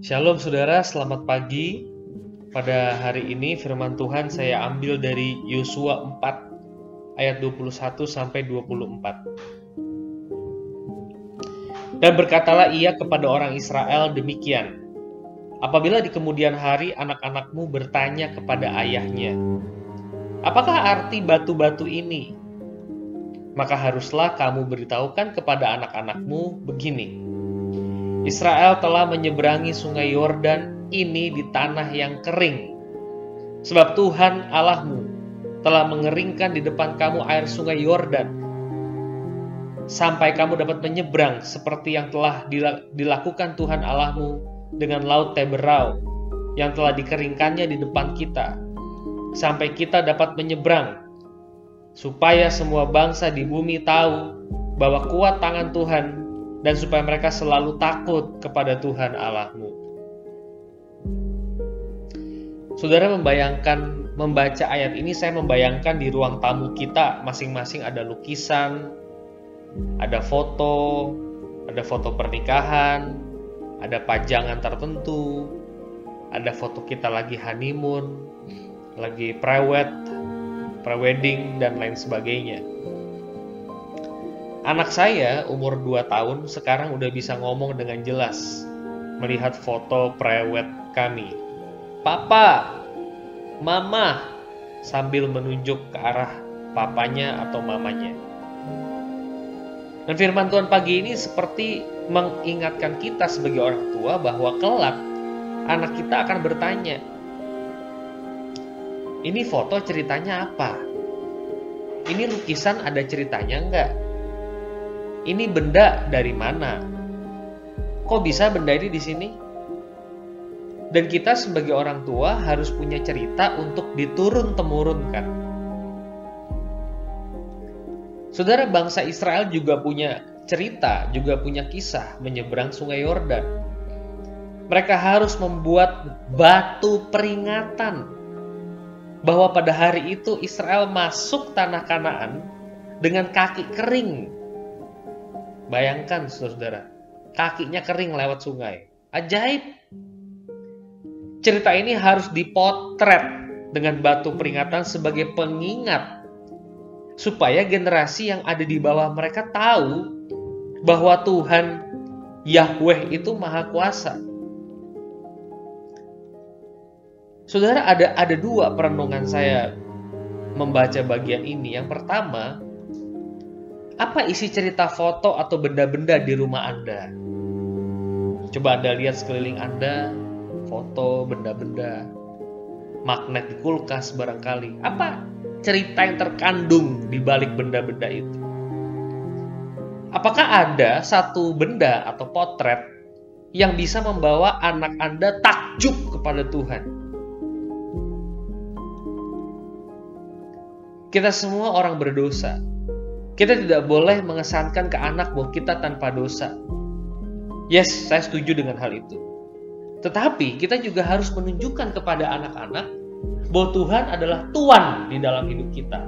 Shalom saudara, selamat pagi. Pada hari ini firman Tuhan saya ambil dari Yosua 4 ayat 21 sampai 24. Dan berkatalah ia kepada orang Israel demikian. Apabila di kemudian hari anak-anakmu bertanya kepada ayahnya, "Apakah arti batu-batu ini?" Maka haruslah kamu beritahukan kepada anak-anakmu begini: Israel telah menyeberangi sungai Yordan ini di tanah yang kering. Sebab Tuhan Allahmu telah mengeringkan di depan kamu air sungai Yordan sampai kamu dapat menyeberang seperti yang telah dilakukan Tuhan Allahmu dengan laut Teberau yang telah dikeringkannya di depan kita sampai kita dapat menyeberang supaya semua bangsa di bumi tahu bahwa kuat tangan Tuhan dan supaya mereka selalu takut kepada Tuhan Allahmu. Saudara membayangkan membaca ayat ini saya membayangkan di ruang tamu kita masing-masing ada lukisan, ada foto, ada foto pernikahan, ada pajangan tertentu, ada foto kita lagi honeymoon, lagi prewed, prewedding dan lain sebagainya. Anak saya umur 2 tahun sekarang udah bisa ngomong dengan jelas melihat foto prewed kami. Papa, mama, sambil menunjuk ke arah papanya atau mamanya. Dan firman Tuhan pagi ini seperti mengingatkan kita sebagai orang tua bahwa kelak anak kita akan bertanya, ini foto ceritanya apa? Ini lukisan ada ceritanya enggak? Ini benda dari mana? Kok bisa benda ini di sini? Dan kita sebagai orang tua harus punya cerita untuk diturun temurunkan. Saudara bangsa Israel juga punya cerita, juga punya kisah menyeberang sungai Yordan. Mereka harus membuat batu peringatan bahwa pada hari itu Israel masuk tanah Kanaan dengan kaki kering Bayangkan saudara, kakinya kering lewat sungai. Ajaib. Cerita ini harus dipotret dengan batu peringatan sebagai pengingat supaya generasi yang ada di bawah mereka tahu bahwa Tuhan Yahweh itu maha kuasa. Saudara ada ada dua perenungan saya membaca bagian ini. Yang pertama, apa isi cerita foto atau benda-benda di rumah Anda? Coba Anda lihat sekeliling Anda, foto, benda-benda, magnet di kulkas barangkali. Apa cerita yang terkandung di balik benda-benda itu? Apakah ada satu benda atau potret yang bisa membawa anak Anda takjub kepada Tuhan? Kita semua orang berdosa, kita tidak boleh mengesankan ke anak bahwa kita tanpa dosa. Yes, saya setuju dengan hal itu. Tetapi kita juga harus menunjukkan kepada anak-anak bahwa Tuhan adalah Tuhan di dalam hidup kita.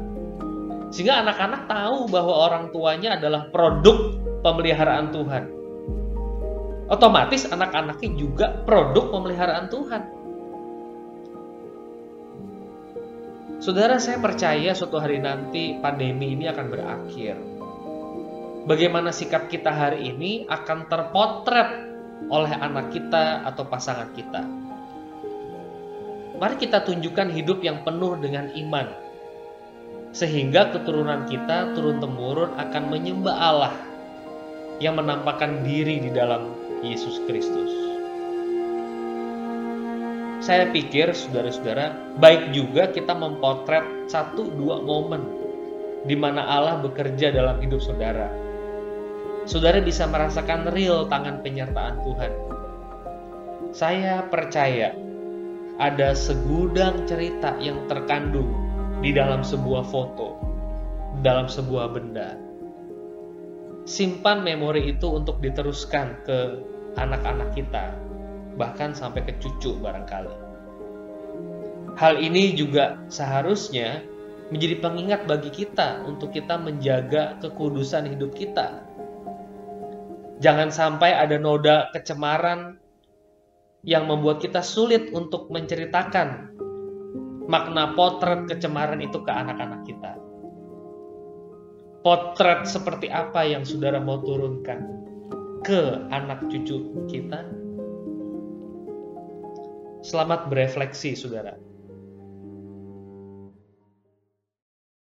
Sehingga anak-anak tahu bahwa orang tuanya adalah produk pemeliharaan Tuhan. Otomatis anak-anaknya juga produk pemeliharaan Tuhan. Saudara, saya percaya suatu hari nanti pandemi ini akan berakhir. Bagaimana sikap kita hari ini akan terpotret oleh anak kita atau pasangan kita. Mari kita tunjukkan hidup yang penuh dengan iman, sehingga keturunan kita turun-temurun akan menyembah Allah yang menampakkan diri di dalam Yesus Kristus saya pikir saudara-saudara baik juga kita mempotret satu dua momen di mana Allah bekerja dalam hidup saudara. Saudara bisa merasakan real tangan penyertaan Tuhan. Saya percaya ada segudang cerita yang terkandung di dalam sebuah foto, dalam sebuah benda. Simpan memori itu untuk diteruskan ke anak-anak kita, bahkan sampai ke cucu barangkali. Hal ini juga seharusnya menjadi pengingat bagi kita untuk kita menjaga kekudusan hidup kita. Jangan sampai ada noda kecemaran yang membuat kita sulit untuk menceritakan makna potret kecemaran itu ke anak-anak kita? Potret seperti apa yang saudara mau turunkan ke anak cucu kita? Selamat berefleksi, saudara.